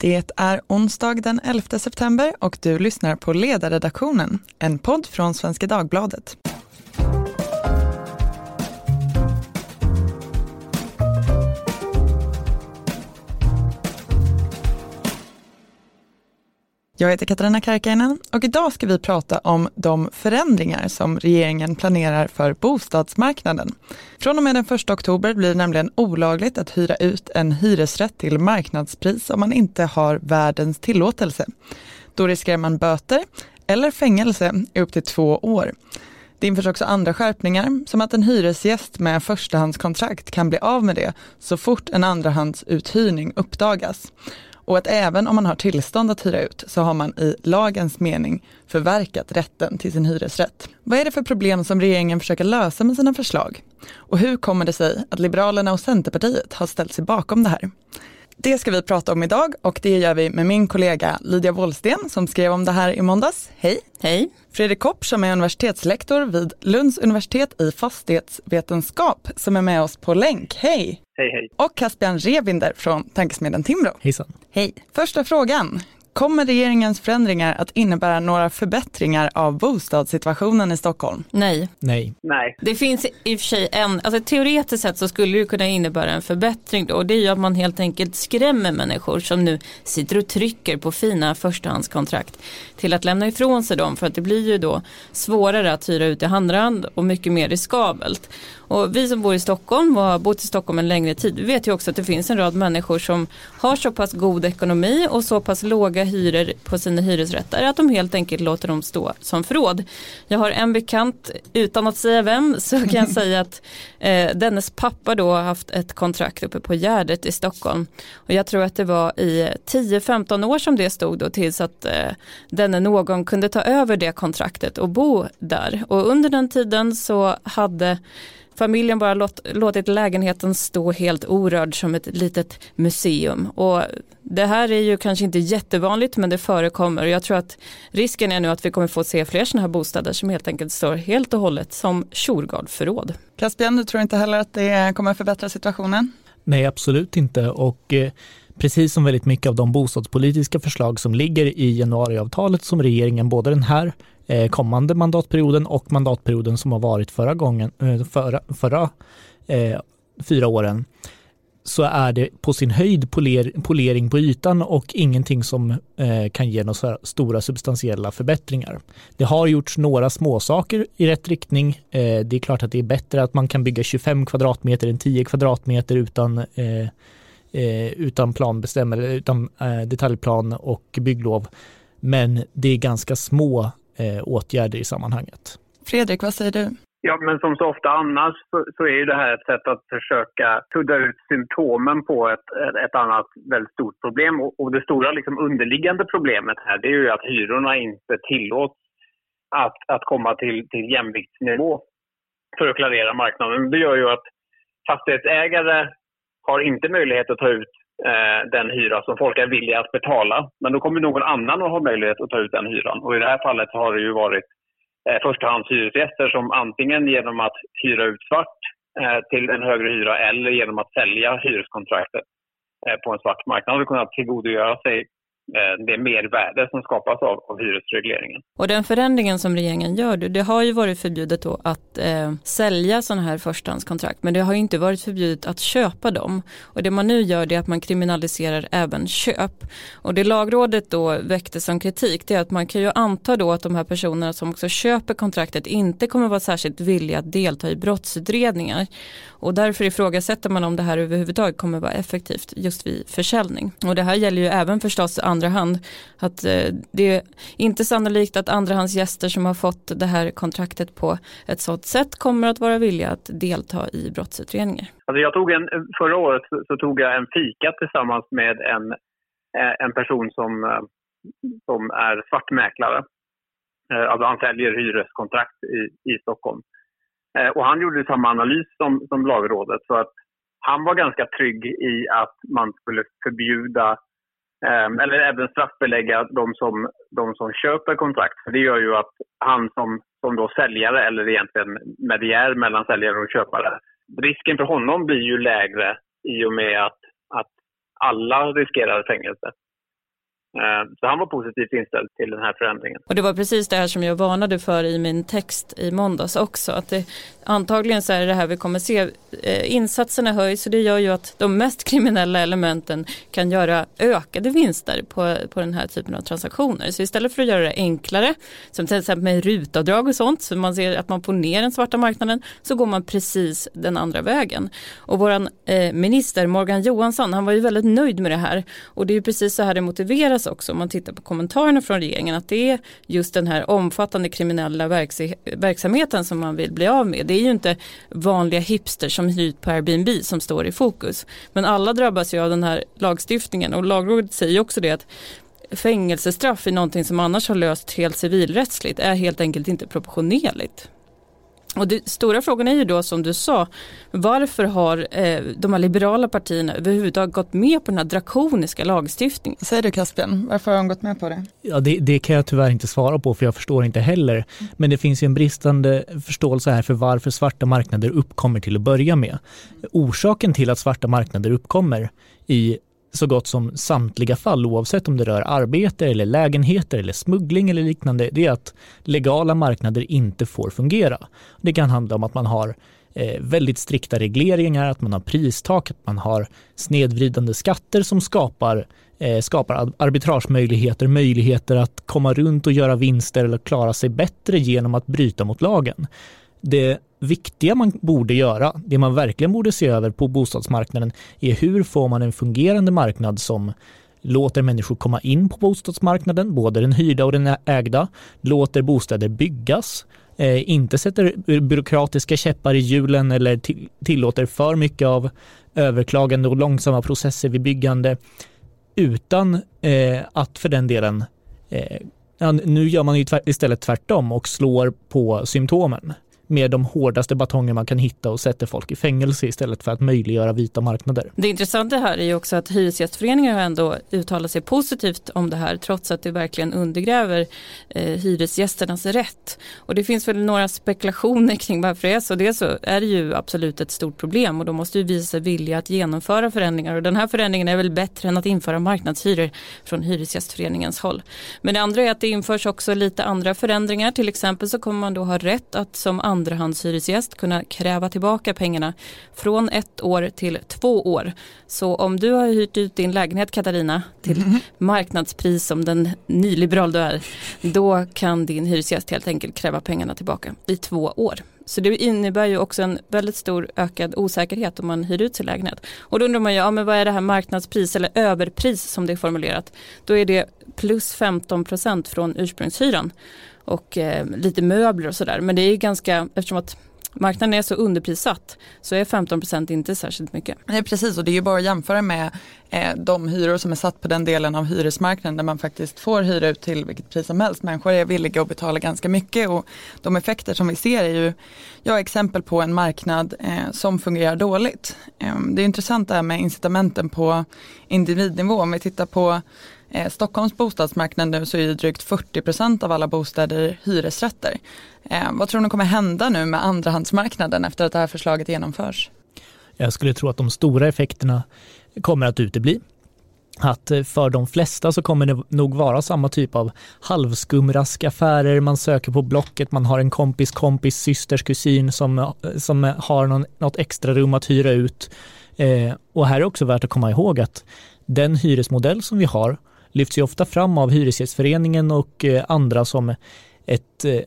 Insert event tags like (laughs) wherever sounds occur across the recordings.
Det är onsdag den 11 september och du lyssnar på Ledarredaktionen, en podd från Svenska Dagbladet. Jag heter Katarina Karkainen och idag ska vi prata om de förändringar som regeringen planerar för bostadsmarknaden. Från och med den 1 oktober blir det nämligen olagligt att hyra ut en hyresrätt till marknadspris om man inte har värdens tillåtelse. Då riskerar man böter eller fängelse i upp till två år. Det införs också andra skärpningar, som att en hyresgäst med förstahandskontrakt kan bli av med det så fort en andrahandsuthyrning uppdagas och att även om man har tillstånd att hyra ut så har man i lagens mening förverkat rätten till sin hyresrätt. Vad är det för problem som regeringen försöker lösa med sina förslag? Och hur kommer det sig att Liberalerna och Centerpartiet har ställt sig bakom det här? Det ska vi prata om idag och det gör vi med min kollega Lydia Wåhlsten som skrev om det här i måndags. Hej! Hej! Fredrik Kopp som är universitetslektor vid Lunds universitet i fastighetsvetenskap som är med oss på länk. Hej! Hej hej! Och Caspian Revinder från Tankesmedjan Timbro. Hejsan! Hej! Första frågan. Kommer regeringens förändringar att innebära några förbättringar av bostadssituationen i Stockholm? Nej. Nej. Nej. Det finns i och för sig en, alltså teoretiskt sett så skulle det kunna innebära en förbättring då och det är ju att man helt enkelt skrämmer människor som nu sitter och trycker på fina förstahandskontrakt till att lämna ifrån sig dem för att det blir ju då svårare att hyra ut i handrand och mycket mer riskabelt. Och vi som bor i Stockholm och har bott i Stockholm en längre tid vi vet ju också att det finns en rad människor som har så pass god ekonomi och så pass låga hyror på sina hyresrätter att de helt enkelt låter dem stå som förråd. Jag har en bekant, utan att säga vem, (laughs) så kan jag (laughs) säga att eh, dennes pappa då har haft ett kontrakt uppe på Gärdet i Stockholm. Och jag tror att det var i 10-15 år som det stod då tills att eh, denne någon kunde ta över det kontraktet och bo där. Och under den tiden så hade familjen bara låt, låtit lägenheten stå helt orörd som ett litet museum. Och det här är ju kanske inte jättevanligt men det förekommer jag tror att risken är nu att vi kommer få se fler sådana här bostäder som helt enkelt står helt och hållet som Tjurgardförråd. Caspian, du tror inte heller att det kommer förbättra situationen? Nej, absolut inte. Och eh, precis som väldigt mycket av de bostadspolitiska förslag som ligger i januariavtalet som regeringen, både den här Eh, kommande mandatperioden och mandatperioden som har varit förra gången, eh, förra, förra eh, fyra åren, så är det på sin höjd poler, polering på ytan och ingenting som eh, kan ge några stora substantiella förbättringar. Det har gjorts några småsaker i rätt riktning. Eh, det är klart att det är bättre att man kan bygga 25 kvadratmeter än 10 kvadratmeter utan eh, eh utan planbestämmelse, utan eh, detaljplan och bygglov. Men det är ganska små eh, åtgärder i sammanhanget. Fredrik, vad säger du? Ja, men som så ofta annars så, så, är ju det här ett sätt att försöka sudda ut symptomen på ett, ett annat väldigt stort problem. Och, och det stora liksom underliggande problemet här det är ju att hyrorna inte tillåts att, att komma till, till jämviktsnivå för att klarera marknaden. Det gör ju att fastighetsägare har inte möjlighet att ta ut Eh, den hyra som folk är villiga att betala. Men då kommer någon annan att ha möjlighet att ta ut den hyran. Och i det här fallet har det ju varit eh, förstahandshyresgäster som antingen genom att hyra ut svart eh, till en högre hyra eller genom att sälja hyreskontraktet eh, på en svart marknad har kunnat tillgodogöra sig Eh, det mervärde som skapas av, av hyresregleringen. Och den förändringen som regeringen gör, det har ju varit förbjudet då att eh, sälja sådana här förstahandskontrakt, men det har ju inte varit förbjudet att köpa dem. Och det man nu gör det är att man kriminaliserar även köp. Och det lagrådet då väckte som kritik, det är att man kan ju anta då att de här personerna som också köper kontraktet inte kommer vara särskilt villiga att delta i brottsutredningar. Och därför ifrågasätter man om det här överhuvudtaget kommer vara effektivt just vid försäljning. Och det här gäller ju även förstås andra andra hand. Att eh, det är inte sannolikt att andrahandsgäster som har fått det här kontraktet på ett sådant sätt kommer att vara villiga att delta i brottsutredningar. Alltså jag tog en, förra året så tog jag en fika tillsammans med en, eh, en person som, eh, som är svartmäklare. Alltså han säljer hyreskontrakt i, i Stockholm. Och han gjorde samma analys som, som lagrådet. Så att han var ganska trygg i att man skulle förbjuda Ehm, eller även straffbelägga de som, de som köper kontrakt. För det gör ju att han som, som då säljare, eller egentligen mediär mellan säljare och köpare, risken för honom blir ju lägre i och med att, att alla riskerar fängelse. Ehm, så han var positivt inställd till den här förändringen. Och det var precis det här som jag varnade för i min text i måndags också. Att det, antagligen så är det det här vi kommer se. Eh, insatserna höjs och det gör ju att de mest kriminella elementen kan göra ökade vinster på, på den här typen av transaktioner. Så istället för att göra det enklare, som till exempel med rutavdrag och sånt, så man ser att man får ner den svarta marknaden, så går man precis den andra vägen. Och vår eh, minister Morgan Johansson, han var ju väldigt nöjd med det här. Och det är ju precis så här det motiveras också om man tittar på kommentarerna från regeringen att det är just den här omfattande kriminella verksamheten som man vill bli av med. Det är ju inte vanliga hipsters som hyr ut på Airbnb som står i fokus. Men alla drabbas ju av den här lagstiftningen och lagrådet säger också det att fängelsestraff är någonting som annars har löst helt civilrättsligt är helt enkelt inte proportionerligt. Och det, stora frågan är ju då som du sa, varför har eh, de här liberala partierna överhuvudtaget gått med på den här drakoniska lagstiftningen? Säger du Caspian, varför har de gått med på det? Ja, det, det, kan jag tyvärr inte svara på för jag förstår inte heller. Men det finns ju en bristande förståelse här för varför svarta marknader uppkommer till att börja med. Orsaken till att svarta marknader uppkommer i så gott som samtliga fall, oavsett om det rör arbete eller lägenheter eller smuggling eller liknande, det är att legala marknader inte får fungera. Det kan handla om att man har eh, väldigt strikta regleringar, att man har pristak, att man har snedvridande skatter som skapar, eh, skapar arbitragemöjligheter, möjligheter att komma runt och göra vinster eller klara sig bättre genom att bryta mot lagen. Det viktiga man borde göra, det man verkligen borde se över på bostadsmarknaden är hur får man en fungerande marknad som låter människor komma in på bostadsmarknaden, både den hyrda och den ägda, låter bostäder byggas, eh, inte sätter byråkratiska käppar i hjulen eller tillåter för mycket av överklagande och långsamma processer vid byggande, utan eh, att för den delen eh, nu gör man ju istället tvärtom och slår på symptomen med de hårdaste batonger man kan hitta och sätter folk i fängelse istället för att möjliggöra vita marknader. Det intressanta här är ju också att Hyresgästföreningen har ändå uttalat sig positivt om det här trots att det verkligen undergräver eh, hyresgästernas rätt. Och det finns väl några spekulationer kring varför det är så. Dels så är det ju absolut ett stort problem och då måste vi visa vilja att genomföra förändringar och den här förändringen är väl bättre än att införa marknadshyror från Hyresgästföreningens håll. Men det andra är att det införs också lite andra förändringar. Till exempel så kommer man då ha rätt att som andrahandshyresgäst kunna kräva tillbaka pengarna från ett år till två år. Så om du har hyrt ut din lägenhet Katarina till mm. marknadspris som den nyliberal du är, då kan din hyresgäst helt enkelt kräva pengarna tillbaka i två år. Så det innebär ju också en väldigt stor ökad osäkerhet om man hyr ut sin lägenhet. Och då undrar man ju, ja, men vad är det här marknadspris eller överpris som det är formulerat? Då är det plus 15 procent från ursprungshyran och eh, lite möbler och sådär. Men det är ganska, eftersom att marknaden är så underprissatt så är 15% inte särskilt mycket. Nej, precis och det är ju bara att jämföra med Eh, de hyror som är satt på den delen av hyresmarknaden där man faktiskt får hyra ut till vilket pris som helst. Människor är villiga att betala ganska mycket och de effekter som vi ser är ju ja, exempel på en marknad eh, som fungerar dåligt. Eh, det är intressant det här med incitamenten på individnivå. Om vi tittar på Eh, Stockholms bostadsmarknad nu så är ju drygt 40% av alla bostäder hyresrätter. Eh, vad tror ni kommer hända nu med andrahandsmarknaden efter att det här förslaget genomförs? Jag skulle tro att de stora effekterna kommer att utebli. Att eh, för de flesta så kommer det nog vara samma typ av halvskumraskaffärer, man söker på Blocket, man har en kompis kompis systers kusin som, eh, som eh, har någon, något extra rum att hyra ut. Eh, och här är också värt att komma ihåg att den hyresmodell som vi har lyfts ju ofta fram av Hyresgästföreningen och eh, andra som ett, eh,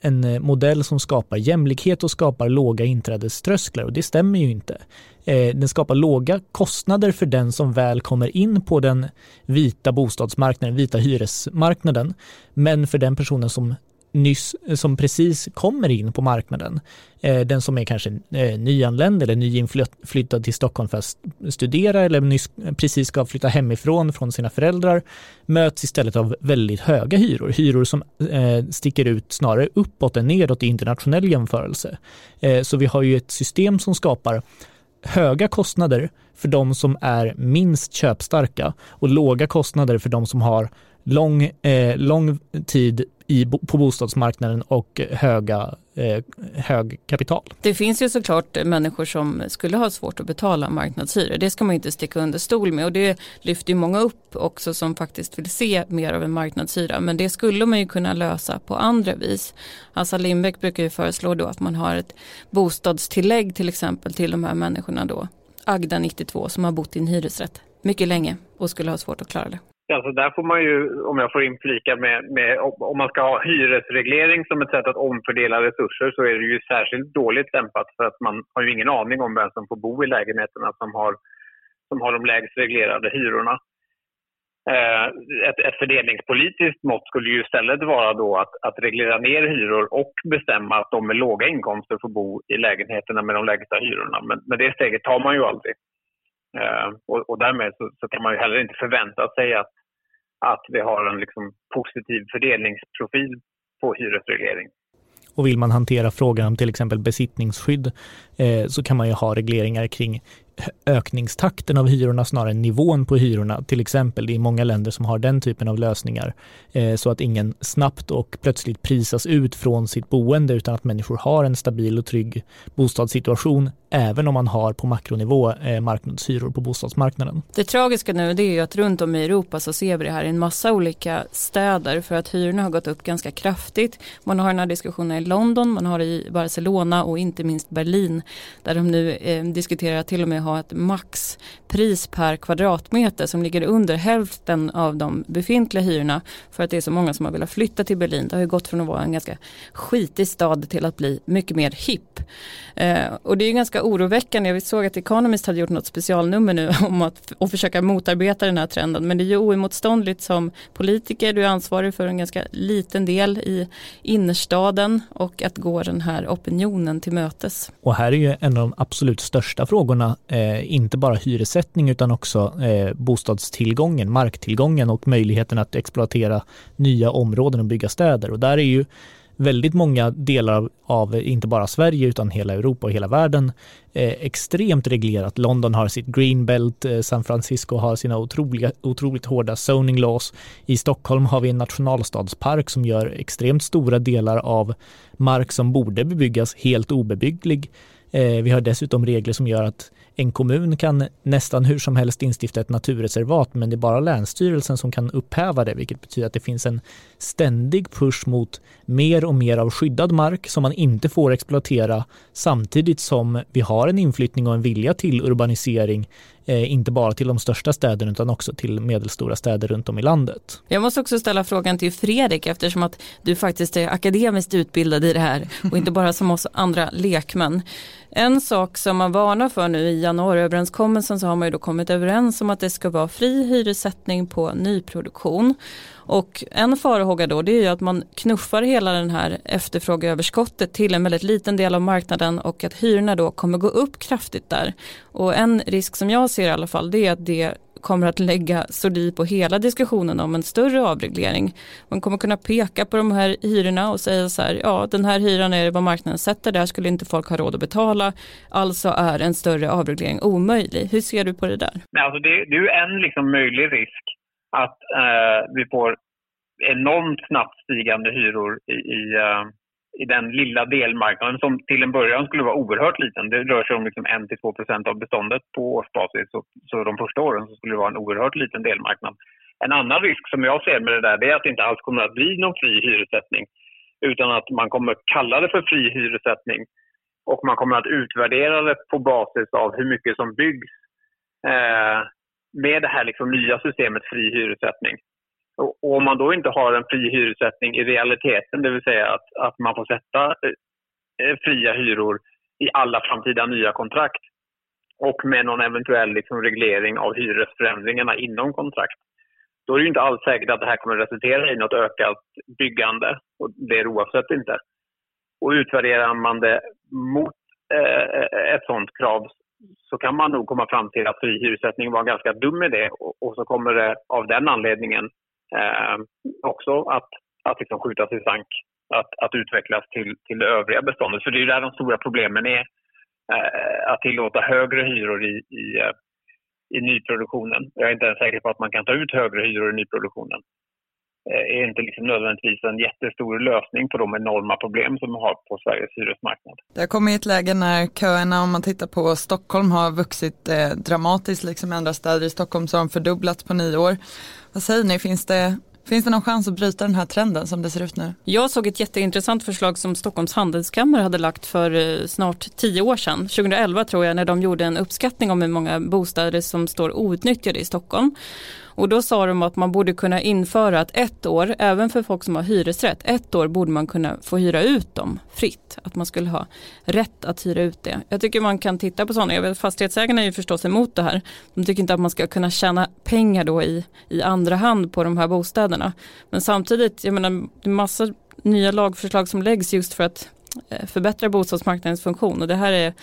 en eh, modell som skapar jämlikhet och skapar låga inträdeströsklar och det stämmer ju inte. Eh, den skapar låga kostnader för den som väl kommer in på den vita bostadsmarknaden, vita hyresmarknaden. Men för den personen som nyss, eh, som precis kommer in på marknaden. Eh, den som är kanske eh, nyanländ eller nyinflyttad till Stockholm för att studera eller nyss, precis ska flytta hemifrån från sina föräldrar möts istället av väldigt höga hyror. Hyror som sticker ut snarare uppåt än nedåt i internationell jämförelse. Så vi har ju ett system som skapar höga kostnader för de som är minst köpstarka och låga kostnader för de som har lång, eh, lång tid i, på bostadsmarknaden och höga, eh, hög kapital. Det finns ju såklart människor som skulle ha svårt att betala marknadshyror. Det ska man inte sticka under stol med och det lyfter ju många upp också som faktiskt vill se mer av en marknadshyra. Men det skulle man ju kunna lösa på andra vis. Assa Lindbäck brukar ju föreslå då att man har ett bostadstillägg till exempel till de här människorna då. Agda 92 som har bott i en hyresrätt mycket länge och skulle ha svårt att klara det. Alltså där får man ju, om jag får inflika med, med, om man ska ha hyresreglering som ett sätt att omfördela resurser så är det ju särskilt dåligt lämpat för att man har ju ingen aning om vem som får bo i lägenheterna som har, som har de lägst reglerade hyrorna. Eh, ett, ett fördelningspolitiskt mått skulle ju istället vara då att, att reglera ner hyror och bestämma att de med låga inkomster får bo i lägenheterna med de lägsta hyrorna. Men, men det steget tar man ju aldrig. Eh, och, och, därmed så, så, kan man ju heller inte förvänta sig att, att vi har en liksom positiv fördelningsprofil på hyresreglering. Och vill man hantera frågan om till exempel besittningsskydd eh, så kan man ju ha regleringar kring ökningstakten av hyrorna snarare än nivån på hyrorna. Till exempel, det är många länder som har den typen av lösningar eh, så att ingen snabbt och plötsligt prisas ut från sitt boende utan att människor har en stabil och trygg bostadssituation även om man har på makronivå eh, marknadshyror på bostadsmarknaden. Det tragiska nu det är ju att runt om i Europa så ser vi det här i en massa olika städer för att hyrorna har gått upp ganska kraftigt. Man har den här diskussionen i London, man har det i Barcelona och inte minst Berlin där de nu eh, diskuterar till och med ha ett maxpris per kvadratmeter som ligger under hälften av de befintliga hyrorna för att det är så många som har velat flytta till Berlin. Det har ju gått från att vara en ganska skitig stad till att bli mycket mer hipp. Eh, och det är ju ganska oroväckande. Jag såg att Economist hade gjort något specialnummer nu (laughs) om att och försöka motarbeta den här trenden. Men det är ju oemotståndligt som politiker. Du är ansvarig för en ganska liten del i innerstaden och att gå den här opinionen till mötes. Och här är ju en av de absolut största frågorna eh, eh, inte bara hyressättning utan också eh, bostadstillgången, marktillgången och möjligheten att exploatera nya områden och bygga städer. Och där är ju väldigt många delar av, av, inte bara Sverige utan hela Europa och hela världen eh, extremt reglerat. London har sitt greenbelt, eh, San Francisco har sina otroliga, otroligt hårda zoning laws. I Stockholm har vi en nationalstadspark som gör extremt stora delar av mark som borde bebyggas helt obebygglig. Eh, vi har dessutom regler som gör att en kommun kan nästan hur som helst instifta ett naturreservat men det är bara Länsstyrelsen som kan upphäva det vilket betyder att det finns en ständig push mot mer och mer av skyddad mark som man inte får exploatera samtidigt som vi har en inflyttning och en vilja till urbanisering eh, inte bara till de största städerna utan också till medelstora städer runt om i landet. Jag måste också ställa frågan till Fredrik eftersom att du faktiskt är akademiskt utbildad i det här och inte bara som oss andra lekmän. En sak som man varnar för nu i januariöverenskommelsen så har man ju då kommit överens om att det ska vara fri hyressättning på nyproduktion. Och en farhåga då det är ju att man knuffar hela den här efterfrågeöverskottet till en väldigt liten del av marknaden och att hyrorna då kommer gå upp kraftigt där. Och en risk som jag ser i alla fall det är att det kommer att lägga sordin på hela diskussionen om en större avreglering. Man kommer kunna peka på de här hyrorna och säga så här, ja den här hyran är vad marknaden sätter, där skulle inte folk ha råd att betala, alltså är en större avreglering omöjlig. Hur ser du på det där? Alltså det, det är en liksom möjlig risk att eh, vi får enormt snabbt stigande hyror i, i, uh, i, den lilla delmarknaden som till en början skulle vara oerhört liten. Det rör sig om liksom 1-2 av beståndet på årsbasis. Så, så de första åren så skulle det vara en oerhört liten delmarknad. En annan risk som jag ser med det där det är att det inte alls kommer att bli någon fri hyressättning. Utan att man kommer kalla det för fri hyressättning och man kommer att utvärdera det på basis av hur mycket som byggs eh, med det här liksom nya systemet fri hyressättning. Och, och om man då inte har en fri hyressättning i realiteten, det vill säga att, att man får sätta eh, fria hyror i alla framtida nya kontrakt och med någon eventuell liksom reglering av hyresförändringarna inom kontrakt, då är det inte alls säkert att det här kommer resultera i något ökat byggande. Och det är oavsett inte. Och utvärderar man det mot eh, eh ett sådant krav så kan man nog komma fram till att fri hyressättning var en ganska dum idé och, och så kommer det av den anledningen eh, också att, att liksom skjutas i sank, att, att utvecklas till, till det övriga beståndet. För det är ju där de stora problemen är. Eh, att tillåta högre hyror i, i, eh, i nyproduktionen. Jag är inte ens säker på att man kan ta ut högre hyror i nyproduktionen är inte liksom nödvändigtvis en jättestor lösning på de enorma problem som vi har på Sveriges hyresmarknad. Det har kommit ett läge när köerna, om man tittar på Stockholm, har vuxit eh, dramatiskt, liksom andra städer i Stockholm så har de fördubblats på nio år. Vad säger ni, finns det Finns det någon chans att bryta den här trenden som det ser ut nu? Jag såg ett jätteintressant förslag som Stockholms handelskammare hade lagt för eh, snart tio år sedan, 2011 tror jag, när de gjorde en uppskattning om hur många bostäder som står outnyttjade i Stockholm. Och då sa de att man borde kunna införa att ett år, även för folk som har hyresrätt, ett år borde man kunna få hyra ut dem fritt. Att man skulle ha rätt att hyra ut det. Jag tycker man kan titta på sådana, jag vet, fastighetsägarna är ju förstås emot det här. De tycker inte att man ska kunna tjäna pengar då i, i andra hand på de här bostäderna. Men samtidigt, jag menar, det är massa nya lagförslag som läggs just för att eh, förbättra bostadsmarknadens funktion och det här är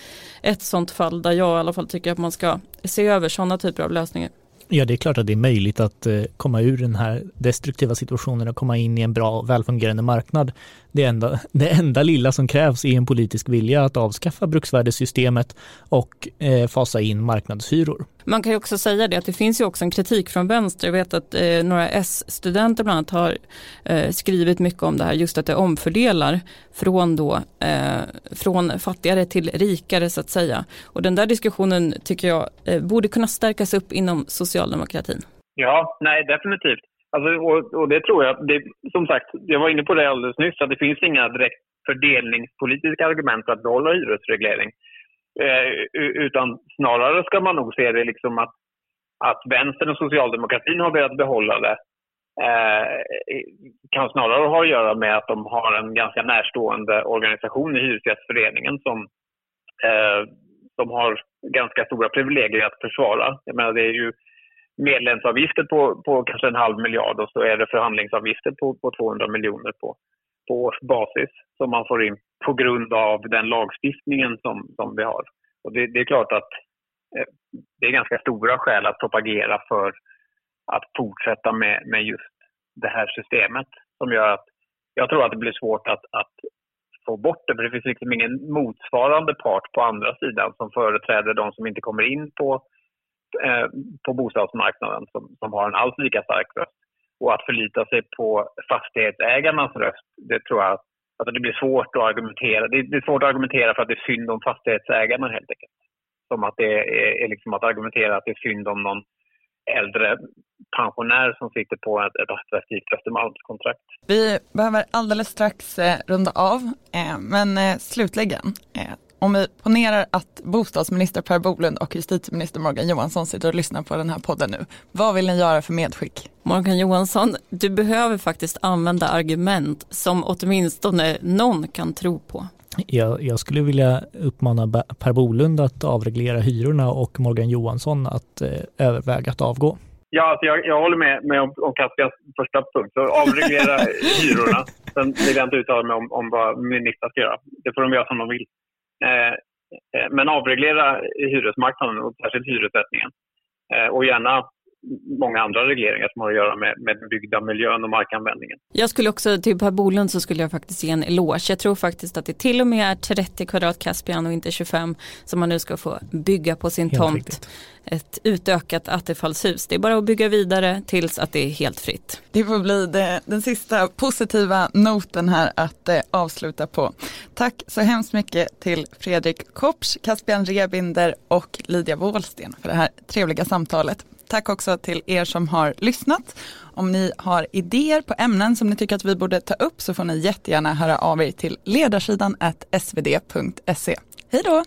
ett sådant fall där jag i alla fall tycker att man ska se över sådana typer av lösningar. Ja, det är klart att det är möjligt att eh, komma ur den här destruktiva situationen och komma in i en bra och välfungerande marknad. Det enda, (laughs) det enda lilla som krävs är en politisk vilja att avskaffa bruksvärdessystemet och eh, fasa in marknadshyror. Man kan ju också säga det att det finns ju också en kritik från vänster. Jag vet att eh, några S-studenter bland annat har eh, skrivit mycket om det här, just att det omfördelar från, då, eh, från fattigare till rikare så att säga. Och den där diskussionen tycker jag eh, borde kunna stärkas upp inom socialdemokratin. Ja, nej definitivt. Alltså, och, och det tror jag, det, som sagt, jag var inne på det alldeles nyss, att det finns inga direkt fördelningspolitiska argument för att behålla hyresreglering. Eh, utan snarare ska man nog se det liksom att, att vänstern och socialdemokratin har velat behålla det. Eh, kan snarare ha att göra med att de har en ganska närstående organisation i Hyresgästföreningen som, eh, som har ganska stora privilegier att försvara. Jag menar, det är ju medlemsavgifter på, på kanske en halv miljard och så är det förhandlingsavgifter på, på 200 miljoner på, på årsbasis som man får in på grund av den lagstiftningen som, som vi har. Och det, det är klart att eh, det är ganska stora skäl att propagera för att fortsätta med, med just det här systemet som gör att jag tror att det blir svårt att, att få bort det. För det finns liksom ingen motsvarande part på andra sidan som företräder de som inte kommer in på, eh, på bostadsmarknaden som, som har en alls lika stark röst. Och att förlita sig på fastighetsägarnas röst, det tror jag Alltså det blir svårt att argumentera. Det är svårt att argumentera för att det är synd om fastighetsägarna helt enkelt. Som att det är, är liksom att argumentera att det är synd om någon äldre pensionär som sitter på ett, ett attraktivt Östermalmskontrakt. Vi behöver alldeles strax eh, runda av, eh, men eh, slutligen, eh, om vi ponerar att bostadsminister Per Bolund och justitieminister Morgan Johansson sitter och lyssnar på den här podden nu. Vad vill ni göra för medskick? Morgan Johansson, du behöver faktiskt använda argument som åtminstone någon kan tro på. Jag, jag skulle vilja uppmana Per Bolund att avreglera hyrorna och Morgan Johansson att eh, överväga att avgå. Ja, alltså jag, jag håller med, med om, om Caspians första punkt. Så avreglera (laughs) hyrorna. Sen vill jag inte uttala mig om, om vad ministrar ska göra. Det får de göra som de vill. Eh, eh, men avreglera hyresmarknaden och särskilt hyressättningen. Eh, och gärna många andra regleringar som har att göra med, med den byggda miljön och markanvändningen. Jag skulle också, till Per Bolund så skulle jag faktiskt ge en eloge. Jag tror faktiskt att det till och med är 30 kvadrat Caspian och inte 25 som man nu ska få bygga på sin helt tomt. Riktigt. Ett utökat attefallshus. Det är bara att bygga vidare tills att det är helt fritt. Det får bli det, den sista positiva noten här att eh, avsluta på. Tack så hemskt mycket till Fredrik Kopsch, Caspian Rebinder och Lydia Wåhlsten för det här trevliga samtalet. Tack också till er som har lyssnat. Om ni har idéer på ämnen som ni tycker att vi borde ta upp så får ni jättegärna höra av er till ledarsidan svd.se. Hej då!